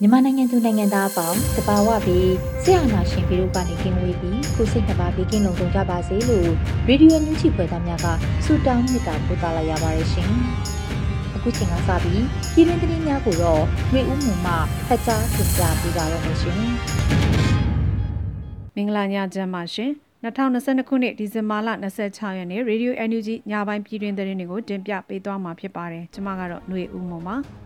မြန်မာနိုင်ငံသူနိုင်ငံသားအပေါင်းတဘာဝပြီးဆရာနာရှင်ပြီးတို့ကနေကင်းဝေးပြီးကိုစိတ်နှပါပြီးကင်းလုံးကြကြပါစေလို့ရေဒီယိုညူချီဖွယ်သားများကဆုတောင်းမေတ္တာပို့သလာရပါတယ်ရှင်။အခုချိန်ကစပြီးပြည်တွင်းသတင်းများကိုတော့မျိုးဦးမှမှဖတ်ကြားတင်ပြပေးပါတော့မယ်ရှင်။မင်္ဂလာညချမ်းပါရှင်။2022ခုနှစ်ဒီဇင်ဘာလ26ရက်နေ့ Radio NUG ညပိုင်းပြည်တွင်သတင်းတွေကိုတင်ပြပေးသွားမှာဖြစ်ပါတယ်။ကျွန်မကတော့ຫນွေဦးမုံပါ။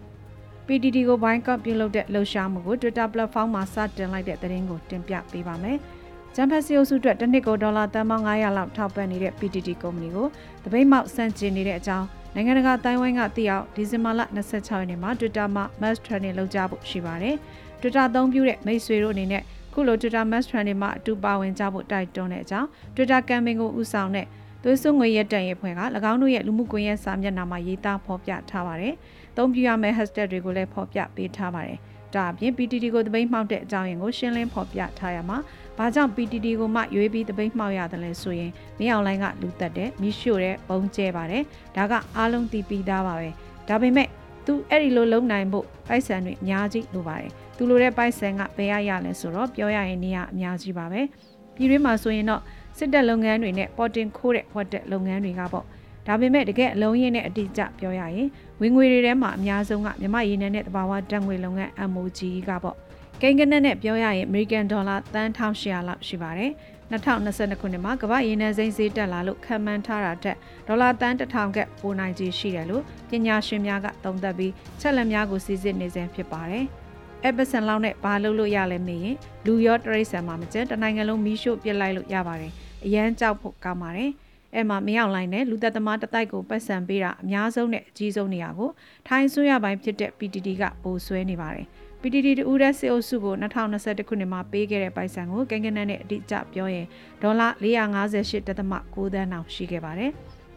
PTT ကိုဘိုင်းကော့ပြုလုပ်တဲ့လှုပ်ရှားမှုကို Twitter platform မှာစတင်လိုက်တဲ့သတင်းကိုတင်ပြပေးပါမယ်။ဂျမ်ဖက်စီအိုစုအတွက်တစ်နှစ်ကိုဒေါ်လာတန်ပေါင်း900လောက်ထောက်ပံ့နေတဲ့ PTT ကုမ္ပဏီကိုတပိတ်မောက်စန့်ကျင်နေတဲ့အကြောင်းနိုင်ငံတကာတိုင်းဝိုင်းကသိအောင်ဒီဇင်ဘာလ26ရက်နေ့မှာ Twitter မှာ mass training လုပ်ကြဖို့ရှိပါတယ်။ Twitter အသုံးပြုတဲ့မိတ်ဆွေတို့အနေနဲ့ခုလို Twitter mass training မှာအတူပါဝင်ကြဖို့တိုက်တွန်းတဲ့အကြောင်း Twitter campaign ကိုဦးဆောင်တဲ့သွေးစွငွေရက်တန်ရဲ့ဖွဲ့က၎င်းတို့ရဲ့လူမှုကွန်ရက်စာမျက်နှာမှာရေးသားဖော်ပြထားပါတယ်။ သုံးပြရမယ့် hashtag တွေကိုလည်းဖော်ပြပေးထားပါတယ်။ဒါအပြင် PTT ကိုတပိတ်မှောက်တဲ့အကြောင်းရင်းကိုရှင်းလင်းဖော်ပြထားရမှာဘာကြောင့် PTT ကိုမှရွေးပြီးတပိတ်မှောက်ရတယ်လဲဆိုရင်မင်းအောင်လိုင်းကလူတက်တယ်မိရှို့တဲ့ပုံကျဲပါတယ်။ဒါကအားလုံးသိပြီးသားပါပဲ။ဒါပေမဲ့သူအဲ့ဒီလိုလုံနိုင်ဖို့ပိုက်ဆံတွေအများကြီးလိုပါတယ်။သူလိုတဲ့ပိုက်ဆံကဘယ်ရရလဲဆိုတော့ပြောရရင်နေရအများကြီးပါပဲ။ပြည်တွင်းမှာဆိုရင်တော့စစ်တပ်လုပ်ငန်းတွေနဲ့ပေါ်တင်ခိုးတဲ့ဟော့တက်လုပ်ငန်းတွေကပေါ့ ဒါပေမဲ့တကယ်အလုံးရင်းနဲ့အတိအကျပြောရရင်ဝင်ငွေတွေထဲမှာအများဆုံးကမြမရည်နယ်နဲ့တဘာဝဓာတ်ငွေလုပ်ငန်း MOG ကပေါ့ကိန်းကနက်နဲ့ပြောရရင် American Dollar တန်း1800လောက်ရှိပါတယ်2022ခုနှစ်မှာကမ္ဘာရင်းနှန်းစိမ်းဈေးတက်လာလို့ခံမှန်းထားတာတက်ဒေါ်လာတန်း1000ကပိုနိုင်ကြီးရှိတယ်လို့ပညာရှင်များကသုံးသပ်ပြီးချက်လက်များကိုစီစစ်နေစဉ်ဖြစ်ပါတယ်။အပစံလောက်နဲ့ဘာလုပ်လို့ရလဲမေးရင်လူရောတရိษံမှာမကျန်တနိုင်ငံလုံးမီးရှို့ပစ်လိုက်လို့ရပါတယ်။အရန်ကြောက်ဖို့ကောင်းပါတယ်။ အဲ့မှာမရောက်လိုက်နဲ့လူသက်သမားတတိုက်ကိုပတ်စံပေးတာအများဆုံးနဲ့အကြီးဆုံးနေရာကိုထိုင်းဆွေးရပိုင်းဖြစ်တဲ့ PTT ကပိုဆွဲနေပါတယ် PTT တူရက်စေအုပ်စုကို2021ခုနှစ်မှာပေးခဲ့တဲ့ပိုက်ဆံကိုကိန်းကနန်းနဲ့အတိအကျပြောရင်ဒေါ်လာ458.6သန်းအောင်ရှိခဲ့ပါတယ်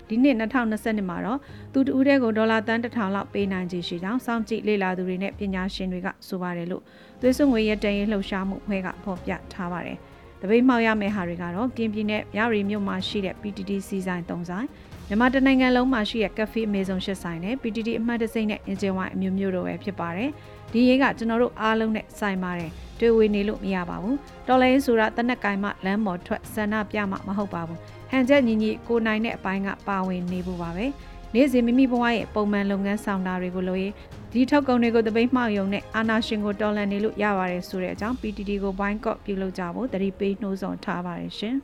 ဒီနှစ်2020မှာတော့သူတူတဲ့ကိုဒေါ်လာတန်း1000လောက်ပေးနိုင်ခြေရှိကြောင်းစောင့်ကြည့်လေ့လာသူတွေနဲ့ပညာရှင်တွေကဆိုပါတယ်လို့သွေးစွန်ငွေရတန်ရေးလှုပ်ရှားမှုဖွဲ့ကဖော်ပြထားပါတယ်။ တပိတ်မှောက်ရမယ့်ဟာတွေကတော့ကင်းပြည်နယ်ရရီမြို့မှာရှိတဲ့ PTT စီဆိုင်၃ဆိုင်မြန်မာတနိုင်ငံလုံးမှာရှိတဲ့ကဖေးအမေဇုံ၈ဆိုင်နဲ့ PTT အမှတ်တစိမ့်နဲ့အင်ဂျင်ဝိုင်းအမျိုးမျိုးတို့ပဲဖြစ်ပါတယ်ဒီရေးကကျွန်တော်တို့အားလုံးနဲ့ဆိုင်ပါတယ်တွေ့ဝေနေလို့မရပါဘူးတော်လိုင်းဆိုတာတနက်ကင်မှလမ်းပေါ်ထွက်ဆန္ဒပြမှမဟုတ်ပါဘူးဟန်ချက်ညီညီကိုနိုင်တဲ့အပိုင်းကပါဝင်နေဖို့ပါပဲ နေ့စဉ်မိမိဘဝရဲ့ပုံမှန်လုပ်ငန်းဆောင်တာတွေကိုလုပ်ရင်ဒီထုတ်ကုန်တွေကိုတပိတ်မှောက်ယုံနဲ့အာနာရှင်ကိုတော်လန်နေလို့ရပါတယ်ဆိုတဲ့အကြောင်း PTT ကို boycott ပြုလုပ်ကြဖို့တတိပေးနှိုးဆော်ထားပါတယ်ရှင်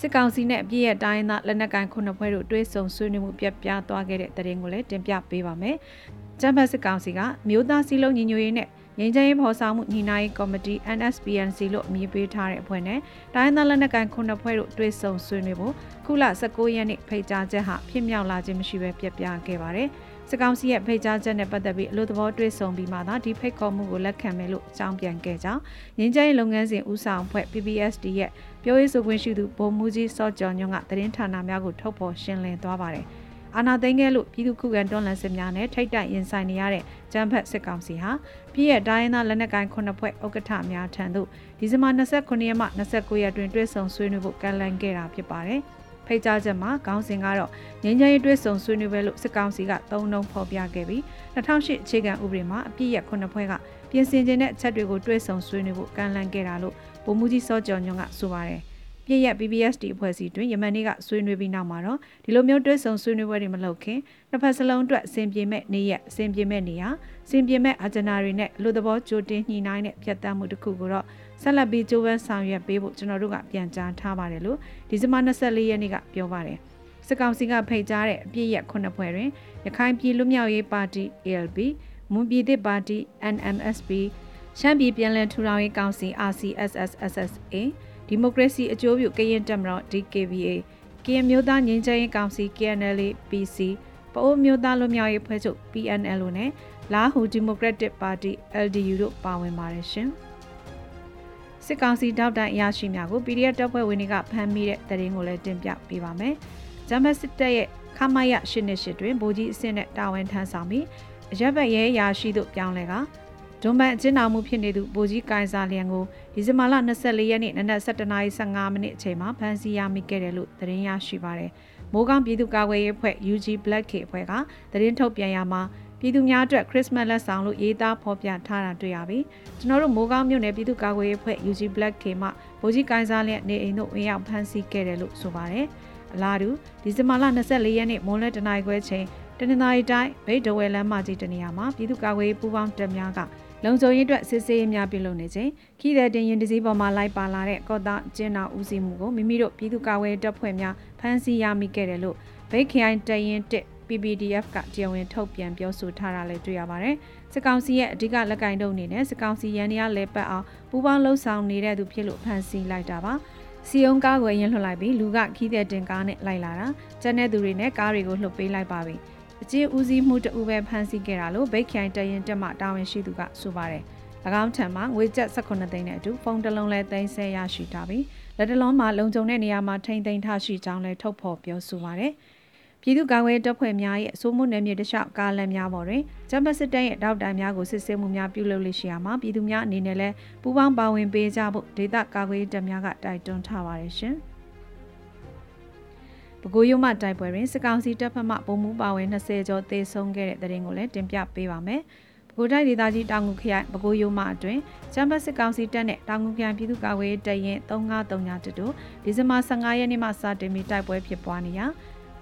စစ်ကောင်စီနဲ့အပြည့်ရဲ့တိုင်းသားလက်နက်ကိုင်ခုနှစ်ဖွဲ့တို့တွဲဆုံဆွေးနွေးမှုပြတ်ပြားသွားခဲ့တဲ့တရင်ကိုလည်းတင်ပြပေးပါမယ်။ကျန်းဖတ်စစ်ကောင်စီကမြို့သားစီလုံးညီညွတ်ရေးနဲ့ ငင်းချမ်းရေးဖော်ဆောင်မှုညီနိုင်ကော်မတီ NSPNC လို့အမည်ပေးထားတဲ့အဖွဲ့နဲ့တိုင်းသားလက်နက်ကိုင်ခုနှစ်ဖွဲ့တို့တွဲဆုံဆွေးနွေးဖို့ခုလ19ရက်နေ့ဖိတ်ကြားချက်ဟာဖြစ်မြောက်လာခြင်းမရှိဘဲပြတ်ပြားခဲ့ပါတယ်။စကောင်စီရဲ့ဖိတ်ကြားချက်နဲ့ပတ်သက်ပြီးအလို့သဘောတွေ့ဆုံပြီးမှသာဒီဖိတ်ခေါ်မှုကိုလက်ခံမယ်လို့အကြောင်းပြန်ခဲ့ကြောင်းငင်းကျင်းလုပ်ငန်းစဉ်ဦးဆောင်ဖွဲ့ PPSD ရဲ့ပြောရေးဆိုခွင့်ရှိသူဗိုလ်မှူးကြီးစောကျော်ညွန့်ကသတင်းဌာနများကိုထုတ်ဖော်ရှင်းလင်းသွားပါတယ်။ အာနာသိန်းကဲလို့ပြည်သူ့ခုခံတွန်းလှန်စစ်များနဲ့ထိတ်တိုက်ရင်ဆိုင်နေရတဲ့ဂျမ်ဖက်စစ်ကောင်စီဟာပြည်ရဲ့တိုင်းရင်းသားလက်နက်ကိုင်ခုနှစ်ဖွဲ့ဥက္ကဋ္ဌများထံသို့ဒီဇင်ဘာ29ရက်မှ29ရက်တွင်တွဲဆုံဆွေးနွေးဖို့ကန့်လန့်ခဲ့တာဖြစ်ပါတယ်။ဖိတ်ကြားချက်မှာခေါင်းစဉ်ကတော့ငင်းချမ်းရေးတွဲဆုံဆွေးနွေးပွဲလို့စစ်ကောင်စီကသုံးနှုံဖော်ပြခဲ့ပြီး2008အခြေခံဥပဒေမှာအပြည့်ရခုနှစ်ဖွဲ့ကပြင်ဆင်ခြင်းတဲ့အချက်တွေကိုတွဲဆုံဆွေးနွေးဖို့ကန့်လန့်ခဲ့တာလို့ဗိုလ်မှူးကြီးစောကျော်ညွန့်ကဆိုပါတယ်။ ပြပြည့်ရက် PPSD အဖွဲ့အစည်းတွင်ယမန်နေ့ကဆွေးနွေးပြီးနောက်မှာတော့ဒီလိုမျိုးတွဲဆုံဆွေးနွေးပွဲတွေမလုပ်ခင်နှစ်ဖက်စလုံးအတွက်အဆင်ပြေမဲ့နေ့ရက်အဆင်ပြေမဲ့နေရာအဆင်ပြေမဲ့အာဂျနာတွေနဲ့လူသဘောကြိုတင်ညှိနှိုင်းတဲ့ဖြတ်သန်းမှုတစ်ခုကိုတော့ဆက်လက်ပြီးကြိုးပမ်းဆောင်ရွက်ပေးဖို့ကျွန်တော်တို့ကပြန်ကြားထားပါတယ်လို့ဒီဇင်ဘာ24ရက်နေ့ကပြောပါတယ်စစ်ကောင်စီကဖိတ်ကြားတဲ့အပြည့်ရက်ခုနှစ်ဖွဲ့တွင်ရခိုင်ပြည်လူမျိုးရေးပါတီ ALP မွန်ပြည်သစ်ပါတီ NMSP ရှမ်းပြည်ပြည်လည်ထူထောင်ရေးကောင်စီ RCSS/SSA ဒီမိုကရေစီအကျိုးပြုကရင်တက်မတော် DKBA ကရင်မျိုးသားငြိမ်းချမ်းရေးကောင်စီ KNL PC ပအိုးမျိုးသားလူမျိုးရေးဖွဲ့ချုပ် PNL နဲ့လာဟူဒီမိုကရက်တစ်ပါတီ LDU တို့ပါဝင်ပါတယ်ရှင်။စစ်ကောင်စီတောက်တိုင်အရာရှိများကို PDF တပ်ဖွဲ့ဝင်တွေကဖမ်းမိတဲ့တရင်ကိုလည်းတင်ပြပေးပါမယ်။ဂျမတ်စစ်တပ်ရဲ့ခမရ၈နှစ်ရှိတွင်ဗိုလ်ကြီးအဆင့်နဲ့တာဝန်ထမ်းဆောင်ပြီးအရက်ဘက်ရဲရာရှိတို့ပြောင်းလဲက ဒွန်မန်အကျဉ်းတော်မှုဖြစ်နေသူဗိုလ်ကြီးကိုင်စာလျံကိုဒီဇင်ဘာလ24ရက်နေ့နနက်7:15မိနစ်အချိန်မှာဖမ်းဆီးရမိခဲ့တယ်လို့သတင်းရရှိပါတယ်။မိုးကောင်းပြည်သူ့ကာကွယ်ရေးအဖွဲ့ UG Black K အဖွဲ့ကသတင်းထုတ်ပြန်ရမှာပြည်သူများအတွက်ခရစ်စမတ်လက်ဆောင်လို့ရေးသားဖော်ပြထားတာတွေ့ရပြီ။ကျွန်တော်တို့မိုးကောင်းမြို့နယ်ပြည်သူ့ကာကွယ်ရေးအဖွဲ့ UG Black K မှဗိုလ်ကြီးကိုင်စာလျံနေအိမ်တို့ဝင်ရောက်ဖမ်းဆီးခဲ့တယ်လို့ဆိုပါတယ်။အလားတူဒီဇင်ဘာလ24ရက်နေ့မွန်းလွဲတနင်္လာခွဲချိန်တနင်္သာရီတိုင်းဗိတ်ဒဝဲလမ်းမကြီးတနေရာမှာပြည်သူ့ကာကွယ်ရေးပူးပေါင်းတပ်များက လုံခြုံရေးအတွက်စစ်ဆေးရေးများပြုလုပ်နေချိန်ခီးတဲ့တင်ရင်တစည်းပေါ်မှာလိုက်ပါလာတဲ့ကော့တာကျင်းတော်ဦးစီးမှုကိုမိမိတို့ပြည်သူ့ကာကွယ်တပ်ဖွဲ့များဖမ်းဆီးရမိခဲ့တယ်လို့ဗိတ်ခိုင်တရင်တစ် PPDF ကတရားဝင်ထုတ်ပြန်ပြောဆိုထားတာလည်းတွေ့ရပါတယ်။စစ်ကောင်စီရဲ့အဓိကလက်ကင်တုံးအနေနဲ့စစ်ကောင်စီရန်ရလဲပတ်အောင်ပူးပေါင်းလှုပ်ဆောင်နေတဲ့သူဖြစ်လို့ဖမ်းဆီးလိုက်တာပါ။စီယုံကားကိုရင်လှုပ်လိုက်ပြီးလူကခီးတဲ့တင်ကားနဲ့လိုက်လာတာကျန်တဲ့သူတွေနဲ့ကားတွေကိုလှုပ်ပေးလိုက်ပါပြီ။ အကျေးဦးစီးမှုတအူပဲဖမ်းဆီးခဲ့တာလို့ဗိတ်ခိုင်တရင်တက်မှတာဝန်ရှိသူကဆိုပါတယ်။၎င်းထံမှငွေကျပ်18သိန်းနဲ့အတူဖုန်းတစ်လုံးလဲသိမ်းဆဲရရှိထားပြီးလက်တလုံးမှာလုံခြုံတဲ့နေရာမှာထိမ့်သိမ်းထားရှိကြောင်းလည်းထုတ်ဖော်ပြောဆိုပါတယ်။ပြည်သူ့ကာကွယ်တပ်ဖွဲ့များရဲ့အစိုးမှုနယ်မြေတလျှောက်ကားလမ်းများပေါ်တွင်ဂျမ်ဘတ်စစ်တပ်ရဲ့တောက်တိုင်များကိုစစ်ဆေးမှုများပြုလုပ်လို့ရှိရမှာပြည်သူများအနေနဲ့လည်းပူးပေါင်းပါဝင်ပေးကြဖို့ဒေသကာကွယ်တပ်များကတိုက်တွန်းထားပါတယ်ရှင်။ ပဲခူးရုံမတိုက်ပွဲတွင်စစ်ကောင်စီတပ်ဖက်မှပုံမှုပါဝင်20ကျော်သေဆုံးခဲ့တဲ့တဲ့ရင်ကိုလည်းတင်ပြပေးပါမယ်။ပဲခူးတိုင်းဒေသကြီးတောင်ငူခရိုင်ပဲခူးရုံမအတွင်းကျမ်းပတ်စစ်ကောင်စီတပ်နဲ့တောင်ငူခရိုင်ပြည်သူ့ကာကွယ်ရေးတပ်ရင်း3939တတူဒီဇင်ဘာ15ရက်နေ့မှစတင်ပြီးတိုက်ပွဲဖြစ်ပွားနေရာ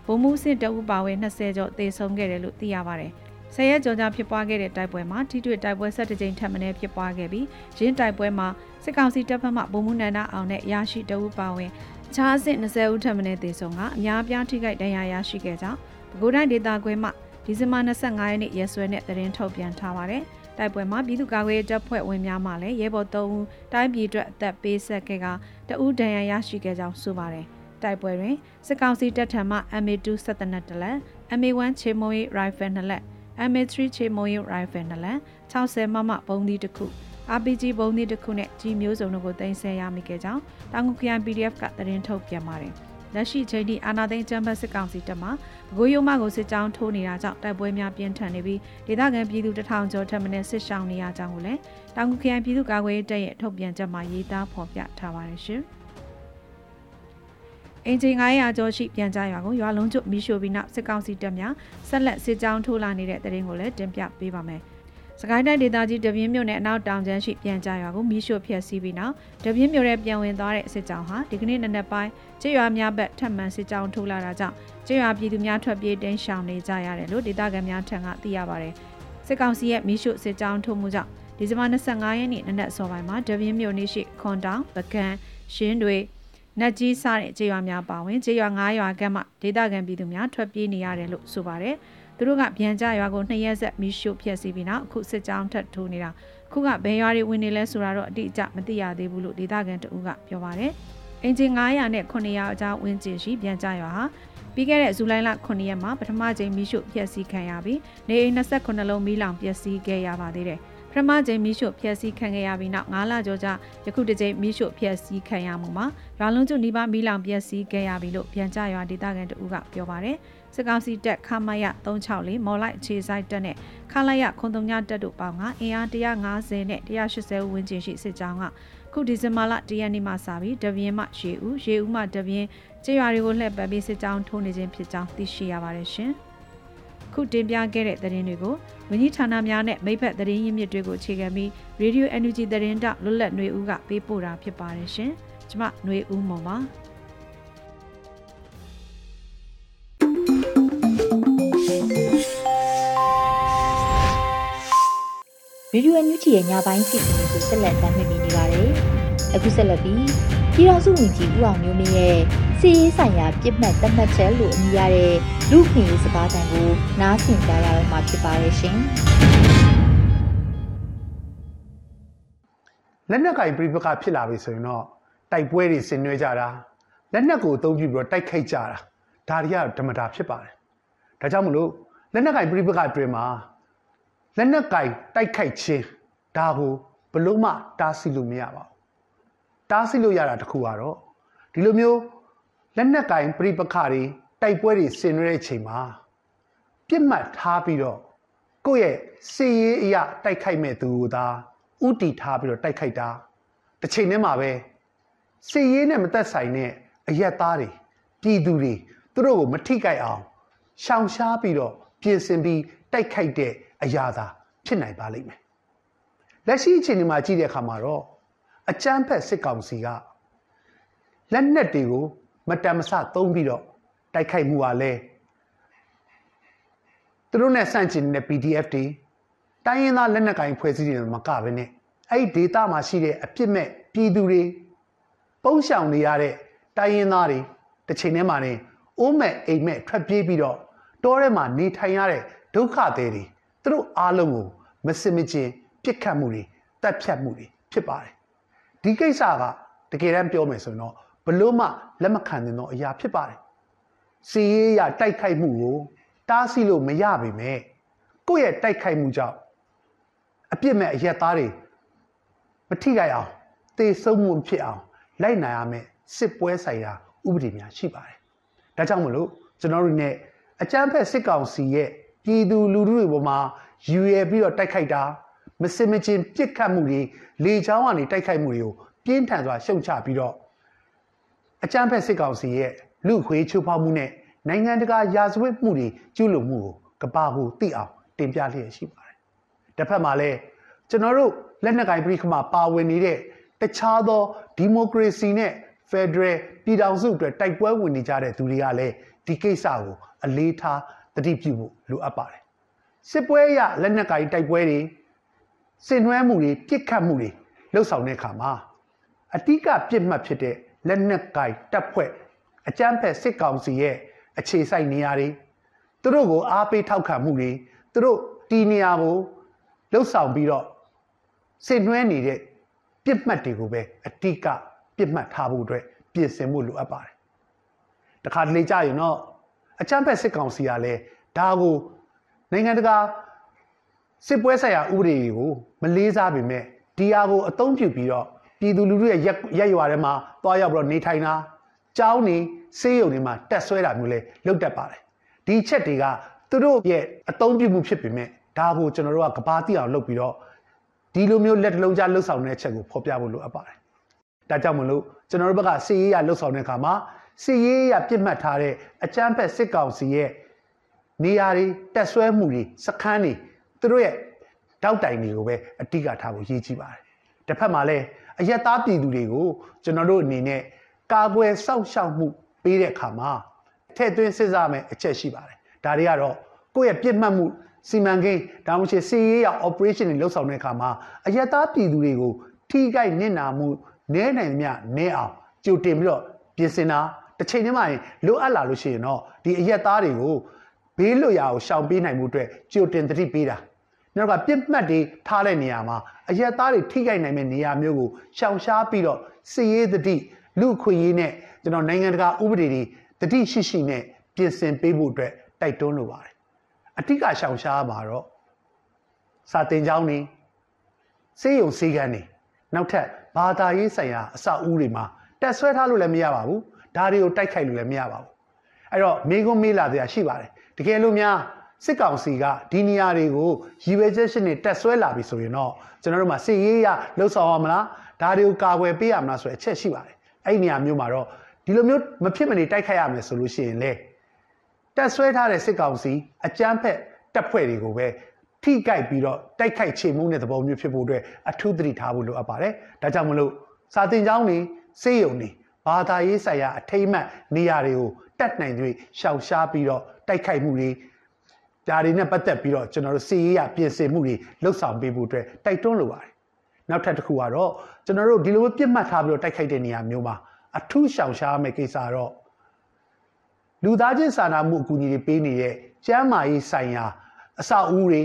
ပုံမှုစစ်တအုပ်ပါဝင်20ကျော်သေဆုံးခဲ့တယ်လို့သိရပါတယ်။ဆယ်ရက်ကျော်ကြာဖြစ်ပွားခဲ့တဲ့တိုက်ပွဲမှာထိတွေ့တိုက်ပွဲ၁၁ကြိမ်ထပ်မံဖြစ်ပွားခဲ့ပြီးရင်းတိုက်ပွဲမှာစစ်ကောင်စီတပ်ဖက်မှဗိုလ်မှူးနန္ဒအောင်နဲ့ရရှိတအုပ်ပါဝင် အခြားအဆင့်20ဦးထပ်မံသေဆုံးကအများပြားထိခိုက်ဒဏ်ရာရရှိခဲ့ကြောင်းပဲခူးတိုင်းဒေသခွဲမှဒီဇင်ဘာ25ရက်နေ့ရက်စွဲနဲ့သတင်းထုတ်ပြန်ထားပါတယ်။တိုက်ပွဲမှာပြည်သူ့ကာကွယ်ရေးတပ်ဖွဲ့ဝင်များမှလည်းရဲဘော်3ဦးတိုင်းပြည်အတွက်အသက်ပေးဆက်ခဲ့ကတအူးဒဏ်ရာရရှိခဲ့ကြောင်းဆိုပါတယ်။တိုက်ပွဲတွင်စစ်ကောင်စီတပ်ထံမှ MA2 17နက်လက် MA1 ချေမုံရီရိုင်ဖယ်2လက် MA3 ချေမုံရီရိုင်ဖယ်2လက်60မမဘုံသီးတစ်ခု RPG ဘုံသီးတစ်ခုနဲ့ကြီးမျိုးစုံတို့ကိုတင်ဆက်ရမိခဲ့ကြောင်းတောင်ငူခရိုင် PDF ကသတင်းထုတ်ပြန်ပါတယ်။လက်ရှိချိန်ထိအာနာသိန်းချမ်ဘတ်စစ်ကောင်စီတပ်မှဘကိုးရုံမကိုစစ်ကြောင်းထိုးနေတာကြောင့်တိုက်ပွဲများပြင်းထန်နေပြီးဒေသခံပြည်သူတထောင်ကျော်ထပ်မံစစ်ရှောင်နေရကြောင်းကိုလည်းတောင်ငူခရိုင်ပြည်သူ့ကာကွယ်ရေးတပ်ရဲ့ထုတ်ပြန်ချက်မှာရေးသားဖော်ပြထားပါတယ်ရှင်။အင်ဂျင်900ကျော်ရှိပြန်ကြရွာကိုရွာလုံးကျွတ်မီးရှို့ပြီးနောက်စစ်ကောင်စီတပ်များဆက်လက်စစ်ကြောင်းထိုးလာနေတဲ့တရင်ကိုလည်းတင်ပြပေးပါမယ်။ စကိုင်းတိုင်းဒေသကြီးတပြင်းမြို့နယ်အနောက်တောင်ကျန်းရှိပြန်ကြရွာကိုမီးရှို့ဖျက်ဆီးပြီးနောက်တပြင်းမြို့ရဲ့ပြန်ဝင်သွားတဲ့စစ်ကြောင်းဟာဒီကနေ့နနက်ပိုင်းကျေးရွာများဘက်ထပ်မံစစ်ကြောင်းထိုးလာတာကြောင့်ကျေးရွာပြည်သူများထွက်ပြေးတင်းရှောင်နေကြရတယ်လို့ဒေသခံများထံကသိရပါတယ်။စစ်ကောင်စီရဲ့မီးရှို့စစ်ကြောင်းထိုးမှုကြောင့်ဒီဇင်ဘာ25ရက်နေ့နနက်စောပိုင်းမှာတပြင်းမြို့နေရှိခွန်တောင်ပကံရှင်းတွေနတ်ကြီးစတဲ့ကျေးရွာများပါဝင်ကျေးရွာ9ရွာကမှဒေသခံပြည်သူများထွက်ပြေးနေရတယ်လို့ဆိုပါတယ်။ သူတို့ကပြန်ကြရွာကိုနှစ်ရက်ဆက်မီးရှို့ဖျက်ဆီးပြီးနောက်အခုစစ်ကြောင်းထပ်ထိုးနေတာခုကဘယ်ရွာတွေဝင်နေလဲဆိုတာတော့အတိအကျမသိရသေးဘူးလို့ဒေသခံတဦးကပြောပါတယ်အင်ဂျင်900နဲ့900အကြားဝင်းကျင်ရှိပြန်ကြရွာဟာပြီးခဲ့တဲ့ဇူလိုင်လ9ရက်မှာပထမကြိမ်မီးရှို့ဖျက်ဆီးခံရပြီးနေအိမ်28လုံးမီးလောင်ပျက်စီးခဲ့ရပါသေးတယ် ပထမကြိမ်မီးရှို့ဖျက်ဆီးခံခဲ့ရပြီးနောက်9လကျော်ကြာယခုတစ်ကြိမ်မီးရှို့ဖျက်ဆီးခံရမှုမှာရွာလုံးကျွနီးပါးမီးလောင်ပျက်စီးခဲ့ရပြီလို့ပြန်ကြရွာဒေသခံတဦးကပြောပါတယ်။စစ်ကောင်စီတပ်ခမရ364မော်လိုက်အခြေဆိုင်တပ်နဲ့ခလာရခွန်တုံညတပ်တို့ပေါင်းကအင်အား150နဲ့180ဝန်းကျင်ရှိစစ်ကြောင်းကခုဒီဇင်ဘာလ10ရက်နေ့မှစပြီးတပြင်းမှရေဦးရေဦးမှတပြင်းကျေးရွာတွေကိုလှည့်ပတ်ပြီးစစ်ကြောင်းထိုးနေခြင်းဖြစ်ကြောင်းသိရှိရပါတယ်ရှင်။ ခုတင်ပြခဲ့တဲ့သတင်းတွေကိုဝန်ကြီးဌာနများနဲ့မိဖက်သတင်းရင်းမြစ်တွေကိုအခြေခံပြီး Radio NUG သတင်းတောက်လွတ်လပ်နေဦးကပေးပို့တာဖြစ်ပါတယ်ရှင်။ကျမຫນွေဦးမွန်ပါဗီဒီယိုအန်ယူဂျီရဲ့ညပိုင်းစီစဉ်လေးကိုဆက်လက်တင်ပြနေပါတယ်။အခုဆက်လက်ပြီးပြည်တော်စုဝင်ကြီးဦးအောင်မျိုးမင်းရဲ့ စီရေးဆိုင်ရာပြစ်မှတ်သတ်မှတ်ချက်လို့အမည်ရတဲ့လူခွင့်ရေးစကားသံကိုနားဆင်ကြရတော့မှာဖြစ်ပါတယ်ရှင်။လက်နက်ကင်ပြိပကဖြစ်လာပြီဆိုရင်တော့တိုက်ပွဲတွေဆင်နွှဲကြတာလက်နက်ကိုအသုံးပြုပြီးတော့တိုက်ခိုက်ကြတာဒါတွေကဓမ္မတာဖြစ်ပါတယ်ဒါကြောင့်မလို့လက်နက်ကင်ပြိပကအတွင်းမှာလက်နက်ကင်တိုက်ခိုက်ခြင်းဒါကိုဘလို့မှတားဆီးလို့မရပါဘူးတားဆီးလို့ရတာတခုကတော့ဒီလိုမျိုး လက်နက်ကင်ပြိပခတွေတိုက်ပွဲတွေဆင်နွှဲတဲ့အချိန်မှာပြစ်မှတ်ထားပြီးတော့ကိုယ့်ရဲ့စီရေးအရာတိုက်ခိုက်မဲ့သူကိုသာဥတီထားပြီးတော့တိုက်ခိုက်တာတစ်ချိန်တည်းမှာပဲစီရေးနဲ့မသက်ဆိုင်တဲ့အရက်သားတွေပြည်သူတွေသူတို့ကိုမထိခိုက်အောင်ရှောင်ရှားပြီးတော့ပြင်ဆင်ပြီးတိုက်ခိုက်တဲ့အရာသာဖြစ်နိုင်ပါလိမ့်မယ်လက်ရှိအခြေအနေမှာကြည့်တဲ့အခါမှာတော့အကြမ်းဖက်စစ်ကောင်စီကလက်နက်တွေကို မတန်မဆသုံးပြီးတော့တိုက်ခိုက်မှုပါလဲသူတို့နဲ့ဆန့်ကျင်တဲ့ PDF တွေတိုင်းရင်းသားလက်နက်ကိုင်ဖွဲ့စည်းတွေမကဘဲနဲ့အဲ့ဒီဒေသမှာရှိတဲ့အပြစ်မဲ့ပြည်သူတွေပုံရှောင်နေရတဲ့တိုင်းရင်းသားတွေတစ်ချိန်တည်းမှာနေအိုးမဲ့အိမ်မဲ့ထွက်ပြေးပြီးတော့တောထဲမှာနေထိုင်ရတဲ့ဒုက္ခသည်တွေသူတို့အားလုံးကိုမစင်မကျင်ပြစ်ခတ်မှုတွေတပ်ဖြတ်မှုတွေဖြစ်ပါတယ်ဒီကိစ္စကတကယ်တမ်းပြောမယ်ဆိုရင်တော့ ဘလို့မှလက်မခံနိုင်သောအရာဖြစ်ပါတယ်စီရေးရတိုက်ခိုက်မှုကိုတားဆီးလို့မရပါပဲကိုယ့်ရဲ့တိုက်ခိုက်မှုကြောင့်အပြစ်မဲ့အရက်သားတွေမထိခိုက်အောင်သေဆုံးမှုဖြစ်အောင်လိုက်နိုင်ရမယ်စစ်ပွဲဆိုင်ရာဥပဒေများရှိပါတယ်။ဒါကြောင့်မလို့ကျွန်တော်တို့ ਨੇ အကြမ်းဖက်စစ်ကောင်စီရဲ့ပြည်သူလူထုတွေပေါ်မှာယူရပြီးတော့တိုက်ခိုက်တာမစင်မချင်းပြစ်ခတ်မှုတွေလေချောင်းကနေတိုက်ခိုက်မှုတွေကိုပြင်းထန်စွာရှုံချပြီးတော့ အကြမ်းဖက်စစ်ကောင်စီရဲ့လူခွေးချိုးဖောက်မှုနဲ့နိုင်ငံတကာရာဇဝတ်မှုတွေကျူးလွန်မှုကိုကပါဟုသိအောင်တင်ပြလျက်ရှိပါတယ်။တစ်ဖက်မှာလည်းကျွန်တော်တို့လက်နက်ကိုင်ပြည်ခမှာပါဝင်နေတဲ့တခြားသောဒီမိုကရေစီနဲ့ဖက်ဒရယ်ပြည်ထောင်စုအတွက်တိုက်ပွဲဝင်နေကြတဲ့သူတွေကလည်းဒီကိစ္စကိုအလေးထားတတိပြုဖို့လိုအပ်ပါတယ်စစ်ပွဲရလက်နက်ကိုင်တိုက်ပွဲတွေစင်နွှဲမှုတွေပြစ်ခတ်မှုတွေလှုပ်ဆောင်တဲ့အခါမှာအတိကပြစ်မှတ်ဖြစ်တဲ့ လက်နက်ကိုင်တပ်ဖွဲ့အကြမ်းဖက်စစ်ကောင်စီရဲ့အခြေစိုက်နေရာတွေသူတို့ကိုအားပေးထောက်ခံမှုတွေသူတို့တီနေရာကိုလှုပ်ဆောင်ပြီးတော့စင်နွှဲနေတဲ့ပြစ်မှတ်တွေကိုပဲအတိကပြစ်မှတ်ထားဖို့အတွက်ပြင်ဆင်ဖို့လိုအပ်ပါတယ်တခါတလေကြာရင်တော့အချမ်းဖက်စစ်ကောင်စီကလည်းဒါကိုနိုင်ငံတကာစစ်ပွဲဆိုင်ရာဥပဒေတွေကိုမလေးစားပေမဲ့ဒီဟာကိုအသုံးပြုပြီးတော့ ပြည်သူလူထုရဲ့ရက်ရွာထဲမှာတွားရောက်ပြီးတော့နေထိုင်တာကြောင်းနေစေးရုံတွေမှာတက်ဆွဲတာမျိုးလဲလုပ်တတ်ပါတယ်ဒီချက်တွေကသူတို့ရဲ့အသုံးပြုမှုဖြစ်ပေမဲ့ဒါကိုကျွန်တော်တို့ကကဘာတိအောင်လုပ်ပြီးတော့ဒီလိုမျိုးလက်တလုံးကြားလှုပ်ဆောင်တဲ့အချက်ကိုဖော်ပြဖို့လိုအပ်ပါတယ်ဒါကြောင့်မလို့ကျွန်တော်တို့ဘက်ကစီရေးရလှုပ်ဆောင်တဲ့အခါမှာစီရေးရပြစ်မှတ်ထားတဲ့အကြမ်းဖက်စစ်ကောင်စီရဲ့နေရာတွေတက်ဆွဲမှုတွေစခန်းတွေသူတို့ရဲ့တောက်တိုင်တွေကိုပဲအတိကထားဖို့ရည်ကြီးပါတယ်တစ်ဖက်မှာလည်း အယက်သားပြည်သူတွေကိုကျွန်တော်တို့အနေနဲ့ကာကွယ်စောင့်ရှောက်မှုပေးတဲ့အခါမှာထည့်သွင်းစဉ်းစားမယ်အချက်ရှိပါတယ်ဒါတွေကတော့ကိုယ့်ရဲ့ပြစ်မှတ်မှုစီမံကိန်းဒါမှမဟုတ်စီရေးရ operation တွေလှုပ်ဆောင်တဲ့အခါမှာအယက်သားပြည်သူတွေကိုထိခိုက်နစ်နာမှုနဲနိုင်မြနဲအောင်ကြိုတင်ပြီးတော့ပြင်ဆင်တာတစ်ချိန်တည်းမှာလိုအပ်လာလို့ရှိရင်တော့ဒီအရက်သားတွေကိုဘေးလွတ်ရာကိုရှောင်ပေးနိုင်မှုအတွက်ကြိုတင်တတိပေးတာ နောက်ကပြစ်မှတ်တွေထားတဲ့နေရာမှာအရက်သားတွေထိခိုက်နိုင်တဲ့နေရာမျိုးကိုရှောင်ရှားပြီးတော့စီရေးတတိလူခွေရေးနဲ့ကျွန်တော်နိုင်ငံတကာဥပဒေတွေတတိရှိရှိနဲ့ပြင်ဆင်ပေးဖို့အတွက်တိုက်တွန်းလိုပါတယ်အတိကရှောင်ရှားမှာတော့စာတင်ကြောင်းနေစေယုံစေကန်းနေနောက်ထပ်ဘာသာရေးဆိုင်ရာအဆောက်အဦတွေမှာတက်ဆွဲထားလို့လည်းမရပါဘူးဒါတွေကိုတိုက်ခိုက်လို့လည်းမရပါဘူးအဲ့တော့မေကွန်းမေးလာစရာရှိပါတယ်တကယ်လို့များ စစ်ကောင်စီကဒီနေရာတွေကိုရည်ရွယ်ချက်ရှိနေတက်ဆွဲလာပြီဆိုရင်တော့ကျွန်တော်တို့မှာစစ်ရေးရလှုပ်ဆောင်ရမလားဒါတွေကိုကာကွယ်ပေးရမလားဆိုတဲ့အချက်ရှိပါတယ်အဲ့ဒီနေရာမျိုးမှာတော့ဒီလိုမျိုးမဖြစ်မနေတိုက်ခိုက်ရမယ်ဆိုလို့ရှိရင်လေတက်ဆွဲထားတဲ့စစ်ကောင်စီအကြမ်းဖက်တပ်ဖွဲ့တွေကိုပဲထိကြိုက်ပြီးတော့တိုက်ခိုက်ချေမှုတဲ့သဘောမျိုးဖြစ်ဖို့အတွက်အထူးသတိထားဖို့လိုအပ်ပါတယ်။ဒါကြောင့်မလို့စာတင်ကျောင်းတွေစေယုံတွေဘာသာရေးဆိုင်ရာအထိမ့်မှတ်နေရာတွေကိုတတ်နိုင်၍ရှောင်ရှားပြီးတော့တိုက်ခိုက်မှုတွေ ဒါတွေနဲ့ပတ်သက်ပြီးတော့ကျွန်တော်တို့စီရေးရပြင်ဆင်မှုတွေလှုပ်ဆောင်ပေးဖို့အတွက်တိုက်တွန်းလိုပါတယ်နောက်ထပ်တစ်ခုကတော့ကျွန်တော်တို့ဒီလိုပြစ်မှတ်ထားပြီးတော့တိုက်ခိုက်တဲ့နေရာမျိုးမှာအထူးရှောင်ရှားမယ့်ကိစ္စတော့လူသားချင်းစာနာမှုအကူအညီတွေပေးနေတဲ့ကျန်းမာရေးဆိုင်ရာအဆောက်အဦတွေ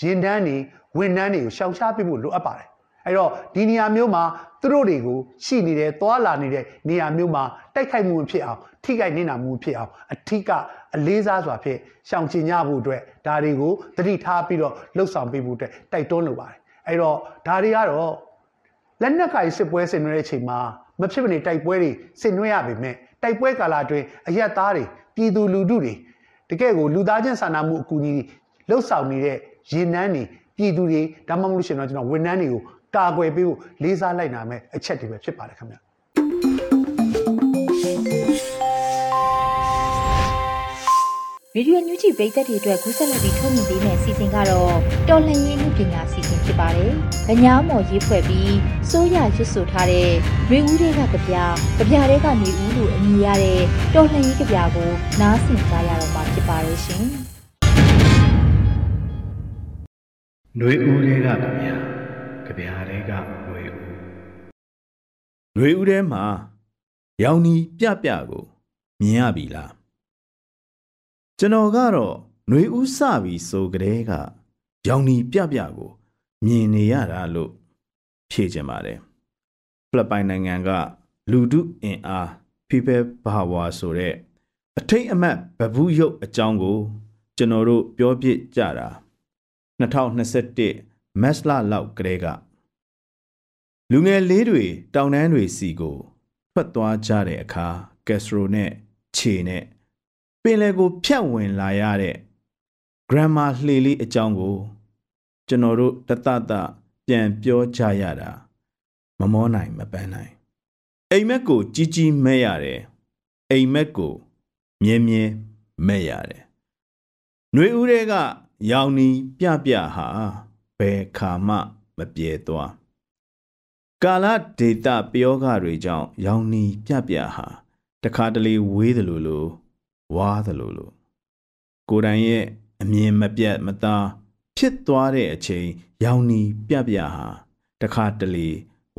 ရင်တန်းတွေဝန်ထမ်းတွေကိုရှောင်ရှားပေးဖို့လိုအပ်ပါတယ်အဲ့တော့ဒီနေရာမျိုးမှာသူတို့တွေကိုရှိနေတဲ့သွာလာနေတဲ့နေရာမျိုးမှာတိုက်ခိုက်မှုဖြစ်အောင် ထိခိုက်နေတာမှုဖြစ်အောင်အထစ်ကအလေးစားစွာဖြင့်ရှောင်ကျဉ်ကြဖို့အတွက်ဒါတွေကိုသတိထားပြီးတော့လှုပ်ဆောင်ပေးဖို့အတွက်တိုက်တွန်းလိုပါတယ်အဲ့တော့ဒါတွေကတော့လက်နက်ကိုင်စစ်ပွဲဆင်နွှဲတဲ့အချိန်မှာမဖြစ်မနေတိုက်ပွဲတွေဆင်နွှဲရပေမဲ့တိုက်ပွဲကာလအတွင်းအရက်သားတွေပြည်သူလူထုတွေတကယ့်ကိုလူသားချင်းစာနာမှုအကူအညီလှုပ်ဆောင်နေတဲ့ရင်နှန်းတွေပြည်သူတွေဒါမှမဟုတ်လို့ရှိရင်တော့ကျွန်တော်ဝန်ထမ်းတွေကိုကာကွယ်ပေးဖို့လေးစားလိုက်နာမယ်အချက်တွေပဲဖြစ်ပါတယ်ခင်ဗျ ရေဒီယိုညူဂျီပရိသတ်တွေအတွက်ကူးစက်လက်ပြီးထုတ်မြင်ပေးမယ့်အစီအစဉ်ကတော့တော်လှန်ရေးလူပညာအစီအစဉ်ဖြစ်ပါတယ်။ကညာမော်ရေးဖွဲ့ပြီးစိုးရရွတ်ဆိုထားတဲ့ရေဦးတွေကကြပြကြပြတွေကနေဦးလို့အမည်ရတဲ့တော်လှန်ရေးကြပြကိုနားဆင်ကြရတော့မှာဖြစ်ပါရဲ့ရှင်။နှွေဦးတွေကကြပြကြပြတွေကနှွေဦးနှွေဦးထဲမှာရောင်နီပြပြကိုမြင်ရပြီလား ကျွန်တော်ကတော့ຫນွေဦးစပြီဆိုကြတဲ့ကရောင်နီပြပြကိုမြင်နေရတာလို့ဖြေချင်ပါတယ်ဖိလစ်ပိုင်နိုင်ငံကလူဒုအင်အား People Power ဆိုတဲ့အထိတ်အမှတ်ဗဘူးရုပ်အကြောင်းကို ကျွန်တော်တို့ပြောပြကြတာ2021မတ်လလောက်ကလေးကလူငယ်လေးတွေတောင်တန်းတွေစီကို ထွက်သွားကြတဲ့အခါကက်စထရိုနဲ့ခြေနဲ့ ပင်လယ်ကို ဖြတ်ဝင်လာရတဲ့ grandma လှေလေးအကြောင်းကို ကျွန်တော်တို့တတတပြန်ပြောကြရတာမမောနိုင်မပန်းနိုင်အိမ်မက်ကိုကြီးကြီးမဲ့ရတယ်အိမ်မက်ကိုမြဲမြဲမဲ့ရတယ်ຫນွေဦးတွေကရောင်နီပြပြဟာဘယ်ခါမှမပြေသွားကာလဒေတာပယောဂတွေကြောင့်ရောင်နီပြပြဟာတခါတလေဝေးတယ်လို့လို့ ဝါသလိုလိုကိုယ်တိုင်ရဲ့အမြင်မပြတ်မသားဖြစ်သွားတဲ့အချိန်ရောင်နီပြပြဟာတခါတလေ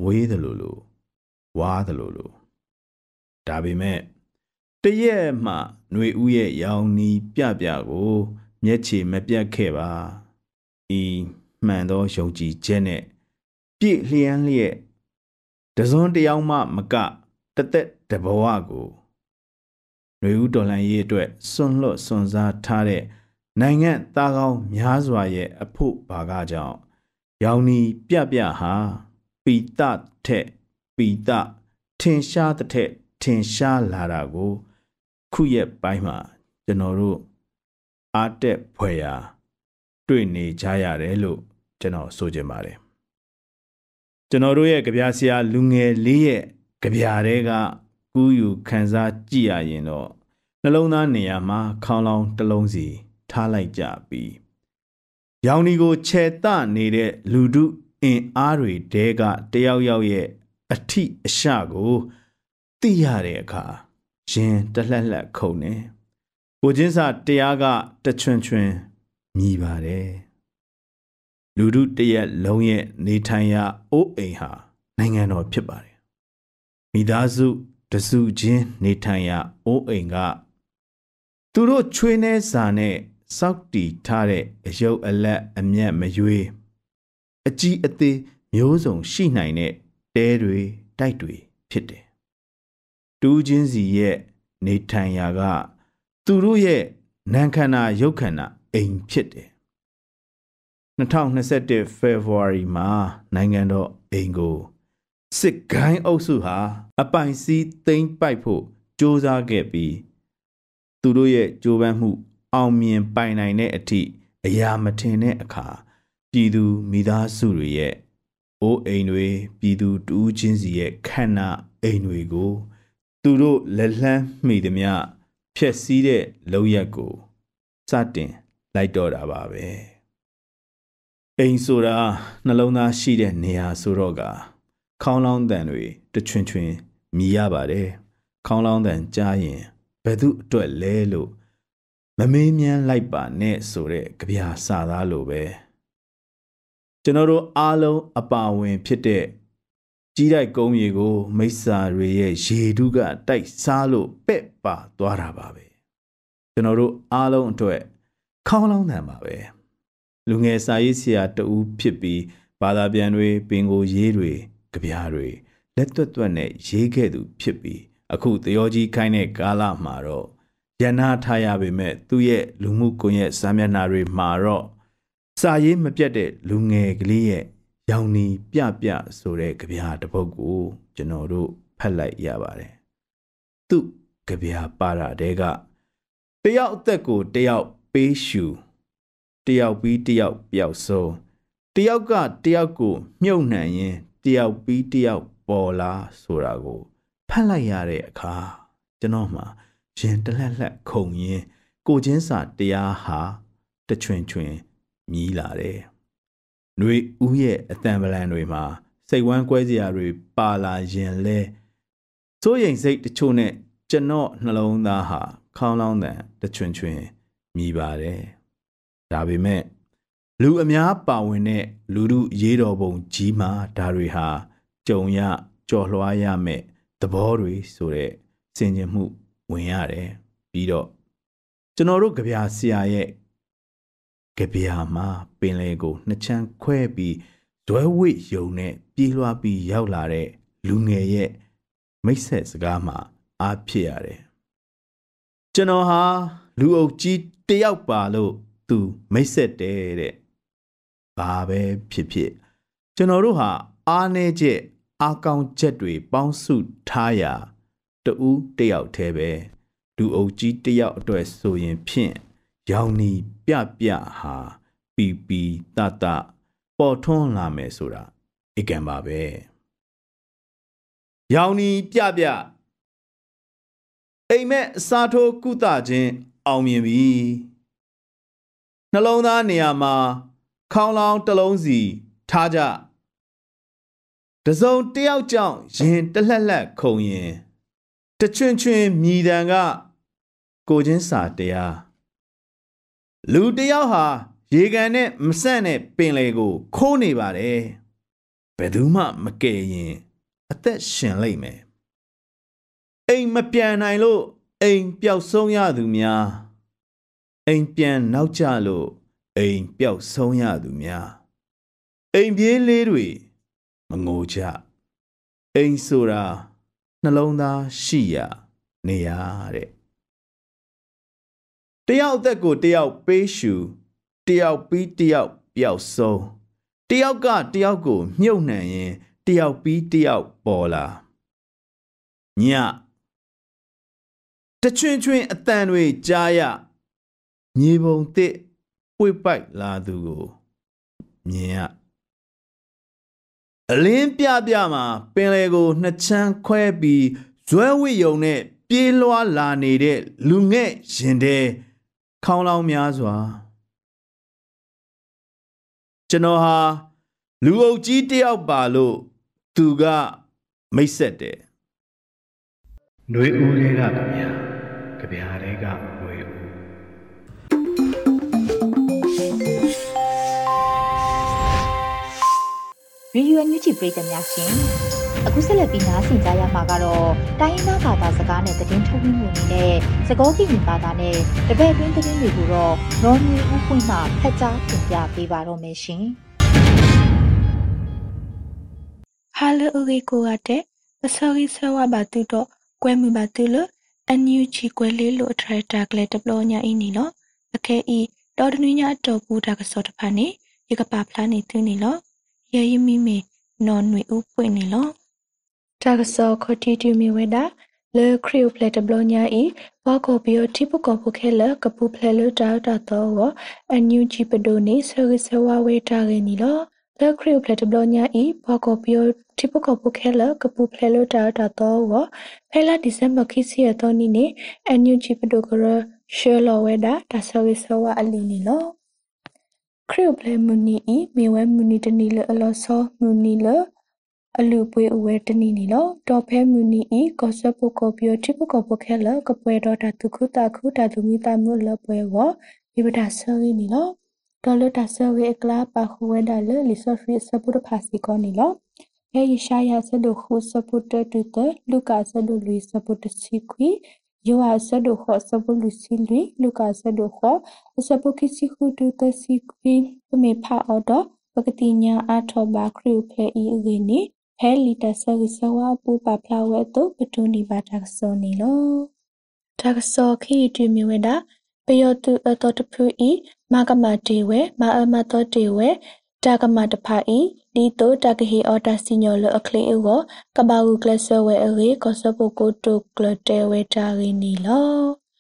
ဝေးသလိုလိုဝါသလိုလိုဒါပေမဲ့တရက်မှຫນွေဦးရဲ့ရောင်နီပြပြကို မျက်ခြေမပြတ်ခဲ့ပါဤမှန်သောယုံကြည်ချက်နဲ့ပြည့်လျန်းလျက်တစွန်းတယောက်မှမကတသက်တဘဝကို ຫນွေဦးတော်လှန်ရေးအတွက်စွန့်လွတ်စွန့်စားထားတဲ့နိုင်ငံသားကောင်းများစွာရဲ့အဖို့ဘာကကြောင့်ရောင်နီပြပြဟာပီတထက်ပီတထင်ရှားတဲ့ထက်ထင်ရှားလာတာကို ခုရက်ပိုင်းမှာကျွန်တော်တို့အားတက်ဖွယ်ရာတွေ့နေကြရတယ်လို့ကျွန်တော်ဆိုချင်ပါတယ်ကျွန်တော်တို့ရဲ့ကြပြဆရာလူငယ်လေးရဲ့ကြပြတွေက ကူးယူခန်းစားကြည့်ရရင်တော့နှလုံးသားနေရာမှာခေါင်းလောင်းတစ်လုံးစီထားလိုက်ကြပြီးရောင်ဒီကိုခြေတနေတဲ့လူဒုအင်အားတွေတဲကတယောက်ယောက်ရဲ့အထိအရှကိုသိရတဲ့အခါရင်တလှက်လှက်ခုန်နေကိုချင်းစာတရားကတချွန်ချွန်မြည်ပါတယ်လူဒုတရက်လုံးရဲ့နေထိုင်ရာအိုးအိမ်ဟာနိုင်ငံတော်ဖြစ်ပါတယ်မိသားစု တစုချင်းနေထိုင်ရာအိုးအိမ်ကသူတို့ချွေးနှဲစာနဲ့စောက်တီထားတဲ့အယုတ်အလက်အမျက်မရွေးအကြီးအသေးမျိုးစုံရှိနိုင်တဲ့တဲတွေတိုက်တွေဖြစ်တယ်။တူးချင်းစီရဲ့နေထိုင်ရာက သူတို့ရဲ့နန်ခန္ဓာရုပ်ခန္ဓာအိမ်ဖြစ်တယ်။2021 February မှာနိုင်ငံတော်အိမ်ကို စစ်ကိုင်းအုပ်စုဟာအပိုင်စီးသိမ်းပိုက်ဖို့ကြိုးစားခဲ့ပြီးသူတို့ရဲ့ကြိုးပမ်းမှု အောင်မြင်ပိုင်နိုင်တဲ့အထိအရာမထင်တဲ့အခါပြည်သူမိသားစုတွေရဲ့အိုးအိမ်တွေပြည်သူတူးချင်းစီရဲ့ခန္ဓာအိမ်တွေကို သူတို့လက်လှမ်းမိသမျှဖျက်ဆီးတဲ့လောက်ရက်ကိုစတင်လိုက်တော့တာပါပဲအိမ်ဆိုတာနှလုံးသားရှိတဲ့နေရာဆိုတော့က ခေါင်းလောင်းတန်တွေတချွင်ချွင်မြည်ရပါတယ်ခေါင်းလောင်းတန်ကြားရင်ဘယ်သူအတွက်လဲလို့မမေးမြန်းလိုက်ပါနဲ့ဆိုတဲ့ကြပြာစာသားလိုပဲကျွန်တော်တို့အားလုံးအပါဝင်ဖြစ်တဲ့ကြီးတိုက်ကုန်းမြေကို မိစ္ဆာတွေရဲ့ရေတုကတိုက်စားလို့ပဲ့ပါသွားတာပါပဲကျွန်တော်တို့အားလုံးအတွက်ခေါင်းလောင်းတန်ပါပဲလူငယ်စာရေးဆရာတူဖြစ်ပြီးဘာသာပြန်တွေပင်ကိုရေးတွေ ကြပြားတွေလက်တွတ်တွတ်နဲ့ရေးခဲ့သူဖြစ်ပြီးအခုသရောကြီးခိုင်းတဲ့ကာလမှာတော့ရန်နာထားရပေမဲ့သူ့ရဲ့လူမှုကွန်ရက်စာမျက်နှာတွေမှာတော့စာရေးမပြတ်တဲ့လူငယ်ကလေးရဲ့ရောင်နီပြပြဆိုတဲ့ကြပြားတစ်ပုဒ်ကိုကျွန်တော်တို့ဖတ်လိုက်ရပါတယ်သူ့ကြပြားပါတာတဲကတယောက်အသက်ကိုတယောက်ပေးရှူတယောက်ပြီးတယောက်ပျောက်ဆုံးတယောက်ကတယောက်ကိုမြုပ်နှံရင် တယောက်ပြီးတယောက်ပေါ်လာဆိုတာကိုဖတ်လိုက်ရတဲ့အခါကျွန်တော်မှရင်တလက်လက်ခုန်ရင်ကိုချင်းစာတရားဟာတချွင်ချွင်မြည်လာတယ်။နှွေဦးရဲ့အတန်ပလန်တွေမှာစိတ်ဝမ်းကွဲစရာတွေပါလာရင်လဲစိုးရိမ်စိတ်တချို့နဲ့ကျွန်တော်နှလုံးသားဟာခေါင်းလောင်းတန်တချွင်ချွင်မြည်ပါတယ်။ဒါပေမဲ့ လူအများပါဝင်တဲ့လူမှုရေးတော်ပုံကြီးမှာဒါတွေဟာကြုံရကြော်လွှားရမယ်သဘောတွေဆိုတဲ့စင်ကြင်မှုဝင်ရတယ်ပြီးတော့ကျွန်တော်တို့ကြပြဆရာရဲ့ကြပြမှာပင်လေကိုနှစ်ချမ်းခွဲပြီးဇွဲဝိယုံနဲ့ပြေးလွှားပြီးရောက်လာတဲ့လူငယ်ရဲ့မိတ်ဆက်စကားမှာအားဖြစ်ရတယ်ကျွန်တော်ဟာလူအုပ်ကြီးတယောက်ပါလို့သူမိတ်ဆက်တယ်တဲ့ ဘာပဲဖြစ်ဖြစ်ကျွန်တော်တို့ဟာအားနေချက်အားကောင်းချက်တွေပေါင်းစုထားရာတူးတယောက်တည်းပဲလူအုပ်ကြီးတယောက်အတွက်ဆိုရင်ဖြင့်ရောင်နီပြပြဟာပီပီတတပေါ်ထွန်းလာမယ်ဆိုတာအကံပါပဲရောင်နီပြပြအိမ်မက်အစာထိုးကုသခြင်းအောင်မြင်ပြီနှလုံးသားနေရာမှာ ခေါင်းလောင်းတစ်လုံးစီထားကြတစုံတယောက်ကြောင့်ရင်တလှက်လှက်ခုံရင်တချွင်ချွင်မြည်တံက ကိုချင်းစာတရားလူတယောက်ဟာ ရေကန်နဲ့မဆန့်တဲ့ပင်လေကို ခိုးနေပါတယ်ဘယ်သူမှမကယ်ရင် အသက်ရှင်လိမ့်မယ်အိမ်မပြန်နိုင်လို့အိမ်ပျောက်ဆုံးရသူများအိမ်ပြန်နောက်ကျလို့ အိမ်ပျောက်ဆုံးရသူများအိမ်ပြေးလေးတွေမငိုကြအိမ်ဆိုတာနှလုံးသားရှိရနေရတဲ့တယောက်အသက်ကိုတယောက်ပေးရှူတယောက်ပြီးတယောက်ပျောက်ဆုံးတယောက်ကတယောက်ကိုမြုပ်နှံရင်တယောက်ပြီးတယောက်ပေါ်လာညတချွင်ချွင်အတန်တွေကြားရမြေပုံတစ် ပွေပိုက်လာသူကိုမြင်ရအလင်းပြပြမှာပင်လေကိုနှစ်ချမ်းခွဲပြီးဇွဲဝိယုံနဲ့ပြေးလွှားလာနေတဲ့လူငဲ့ရင်တဲ့ခေါင်းလောင်းများစွာကျွန်တော်ဟာလူအုပ်ကြီးတယောက်ပါလို့သူကမိတ်ဆက်တယ်ຫນွေဦးတွေကကြဗျာကြဗျာတွေက ရေဒီယိုအန်ယူဂျီပရိသတ်များရှင်အခုဆက်လက်ပြီးနားဆင်ကြရမှာကတော့တိုင်းရင်းသားဘာသာစကားနဲ့သတင်းထုတ်လွှင့်မှုအနေနဲ့စကောကိမြင်ဘာသာနဲ့တပည့်တွင်းသတင်းတွေကိုတော့ရောမီဦးဖွင့်မှဖတ်ကြားတင်ပြပေးပါတော့မယ်ရှင်ဟာလအရီကိုရတဲ့အစောကြီးဆဝဘာတူတော့ကွဲမှုပါတူလအန်ယူချီကွဲလေးလို့အထရက်တာကလေးတပလောညာအင်းနီလောအခဲဤတော်တနည်းညာတော်ပူတာကစောတဖာနေရကပါဖလားနေသူနေလော ရဲရမီမေနော်နွေဥပွင့်နေလောတာကစောခတီတီမီဝဲတာလေခရီယိုဖလက်တဘလောညာဤဘောကိုဘီယိုတိပကောဖုခဲလကပူဖလဲလတာတာတော့အန်ယူချီပဒိုနေဆရဆဝဝဲတာရနီလောလေခရီယိုဖလက်တဘလောညာဤဘောကိုဘီယိုတိပကောဖုခဲလကပူဖလဲလတာတာတော့ဖဲလာဒီဇင်ဘာခိစီယတော်နီနေအန်ယူချီပဒိုကရရှဲလောဝဲတာဒါဆရဆဝအလီနီလော ခရုပလေမူနီဤမေဝဲမူနီတနီလအလောဆောမူနီလအလူပွေအဝဲတနီနီလောတော်ဖဲမူနီဤကောဆပုကောပြောတိပကောပခဲလကပွဲတော်တာတုခုတာခုတာသူမိတာမျိုးလပွဲဝဒီပဒါဆရီနီလောတော်လတာဆရီအကလာပါခွဲဒါလလီဆိုဖီစပုရဖာစီကောနီလောဟဲယရှာယာဆဒုခုစပုတတူတလူကာဆဒုလူစပုတစီခွီယောဟာဆဒုခောစပုလူစီလူလူကာဆဒုခောစပုကိစီခုတူတစီခွီ ပမေဖာအော်တော့ပကတိညာအထောဘာခရုဖဲဤအင်းနီဖဲလီတဆရစဝပူပဖလာဝဲတုပတုန်ဒီဘာတာဆောနီလောတာဆောခီတူမီဝဲတာပယောတုအ တော်တဖူဤမကမတေဝဲမအမတော်တေဝဲတာကမတဖာဤဒီတိုတကဟီအော်တာစီညောလအခလေအောကဘာဂူကလဆဝဲအေကောဆပိုကိုတိုကလတေဝဲတာရင်းနီလော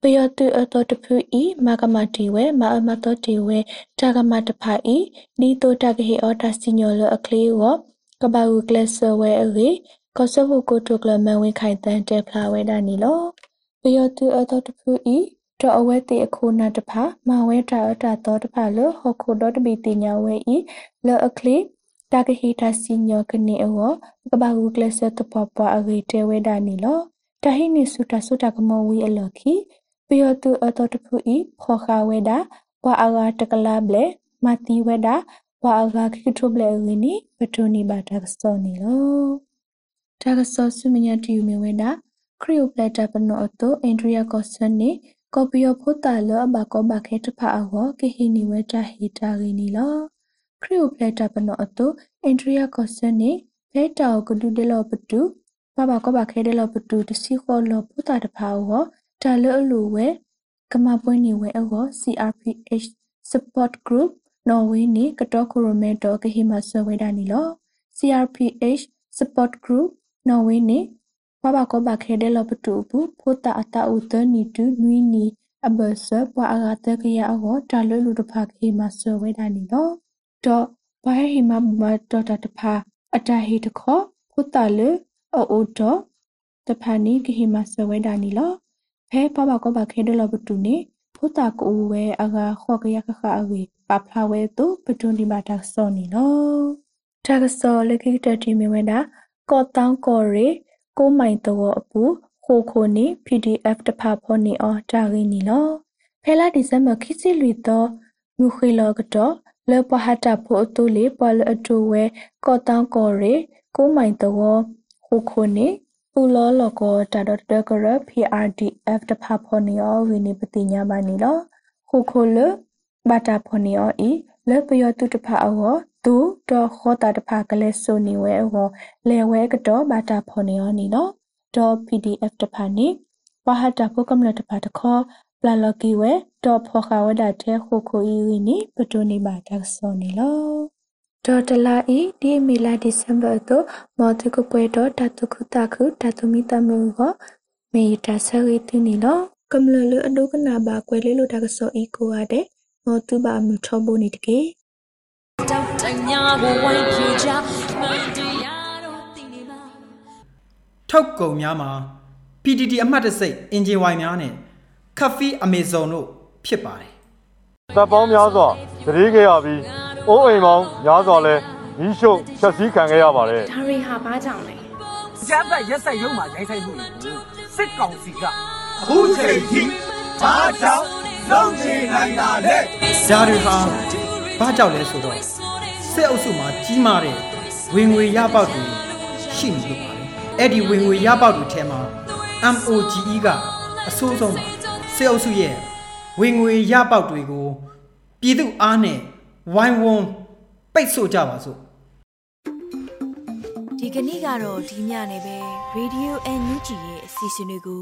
ပယောတုအတော်တဖူဤမကမတေဝဲမအမတော်တေဝဲတာကမတဖာဤဒီတိုတကဟီအော်တာစီညောလအခလေအောကဘာဝကလဆဝဲအေကောဆဝကိုတုကလမဝင်းခိုင်တန်တဲဖလာဝဲဒါနီလောပယောတုအတော်တဖူဤ တော့အဝဲတိအခုနာတဖာမဝဲတာအတာတော်တဖာလဟခုတော့တပီတင်ညာဝဲဤလောအခလီတာကဟီတာစီညောကနေအောကဘာဝကလဆတပပအဂေတဲဝဲဒါနီလောတဟိနိစုတာစုတာကမောဝီအလခီပယောတုအတော်တဖူဤခောခဝဲတာဘွာအာဂါတကလာဘလေမတီဝဲတာဝါအကခိထုဘလေဝီနီပတိုနီဘာတာကစတောနီလောတာကဆောဆုမညာတီယူမီဝဲတာခရီယိုပလက်တာပနောအတိုအင်ဒရီယာကောဆန်နီ ကော်ပီယိုဖိုတာလောဘကောဘခဲတဖအဝကေဟီနီဝဲတာဟီတာဂီနီလောခရီယိုပလက်တာပနောအတိုအင်ဒရီယာကောဆန်နီဖဲတာကိုဒူဒလောပတူဘဘကောဘခဲဒလောပတူတစီခေါ်လောဖိုတာတဖအဝတာလောအလူဝဲကမပွင့်နေဝဲအဝ CRPH support group နော်ဝေးနေကတော့ကိုရိုမဲတော့ကဟိမဆွဲဝဲတာနီလော CRPH support group နော်ဝေးနေ ဘဘကောဘခဲတဲ့လပတူဘူးဖိုတာအတာဦးတနီတူနွီနီအဘဆပွာအဂတကရအောတာလွလူတဖာခေမဆွဲဝဲတာနီလောတော့ဘာဟိမမတော်တာတဖာအတာဟိတခောဖိုတာလေအိုတော့တဖာနီကဟိမဆွဲဝဲတာနီလောဖဲဘဘကောဘခဲတဲ့လပတူနေဖိုတာကိုဝဲအဂခောကရခခအဝေပဖလာဝဲတုပတွန်ဒီမာတာစောနီလောတာကစောလခိတတီမီဝဲတာကောတောင်းကောရီ ကိုမိုင်တောအပူခိုခိုနီ PDF တဖဖောနီအောတာရင်းနီလောဖဲလာဒီဇမ်ဘာခိစီလီတော့မြူခေလောကတော့လေပဟတာဖို့အတူလေပလအတူဝဲကောတောင်းကောရီကိုမိုင်တောခိုခိုနီပူလောလောကောတာတော့တကရ PRDF တဖဖောနီအောဝီနီပတိညာပါနီလောခိုခိုလေဘာတာဖော်နီအောဤလေပယောတုတဖာအော သူတော့ခောတာတဖာကလေးဆိုနေဝဲအောလေဝဲကတော့ဘာတာဖော်နီအောနီနော်တော့ PDF တဖာနေပဟတာဖုကမလတဖာတခောပလာလကီဝဲတော့ဖော်ခါဝဒတဲ့ခုခုဤဝီနီပတိုနေဘာတာဆိုနေလောဒေါ်တလာဤဒီမီလာဒီဇမ်ဘာတော့မော်တကုပွဲတော့တတုခုတခုတတုမီတမှုကိုမေတာဆရီတူနီလောကမလလအဒုကနာဘာကွဲလေးလိုတာကစောဤကိုရတဲ့မောတူပါမှုထောဖို့နေတကေ တောက်တညာကိုဝိုင်းပြေချမန်တရားတော့တည်နေမှာထောက်ကုံများမှာ PTT အမှတ်တစိတ်အင်ဂျင်ဝိုင်များနဲ့ကဖီအမေဇုန်တို့ဖြစ်ပါတယ်တပ်ပေါင်းများစွာတရေခဲ့ရပြီးအိုးအိမ်ပေါင်းများစွာလဲမီးရှို့ဖျက်ဆီးခံခဲ့ရပါတယ်ဒါရီဟာဘာကြောင့်လဲကျပ်သက်ရက်ဆက်ရုံမှာရိုင်းဆိုင်မှုတွေကိုစစ်ကောင်စီကအခုချိန်ထိဘာကြောင့်လုံးချင်နိုင်တာလေဂျာတွေဟာ ဘာကြောက်လဲဆိုတော့စစ်အုပ်စုမှာကြီးမားတဲ့ဝင်ငွေရပေါက်တွေရှိနေလို့ပါလေအဲ့ဒီဝင်ငွေရပေါက်တွေထဲမှာ MOGE ကအဆိုးဆုံးပါစစ်အုပ်စုရဲ့ဝင်ငွေရပေါက်တွေကိုပြည်သူအားနဲ့ဝိုင်းဝန်းပိတ်ဆို့ကြပါစို့ဒီကနေ့ကတော့ဒီညနေပဲ Radio NUG ရဲ့အစီအစဉ်လေးကို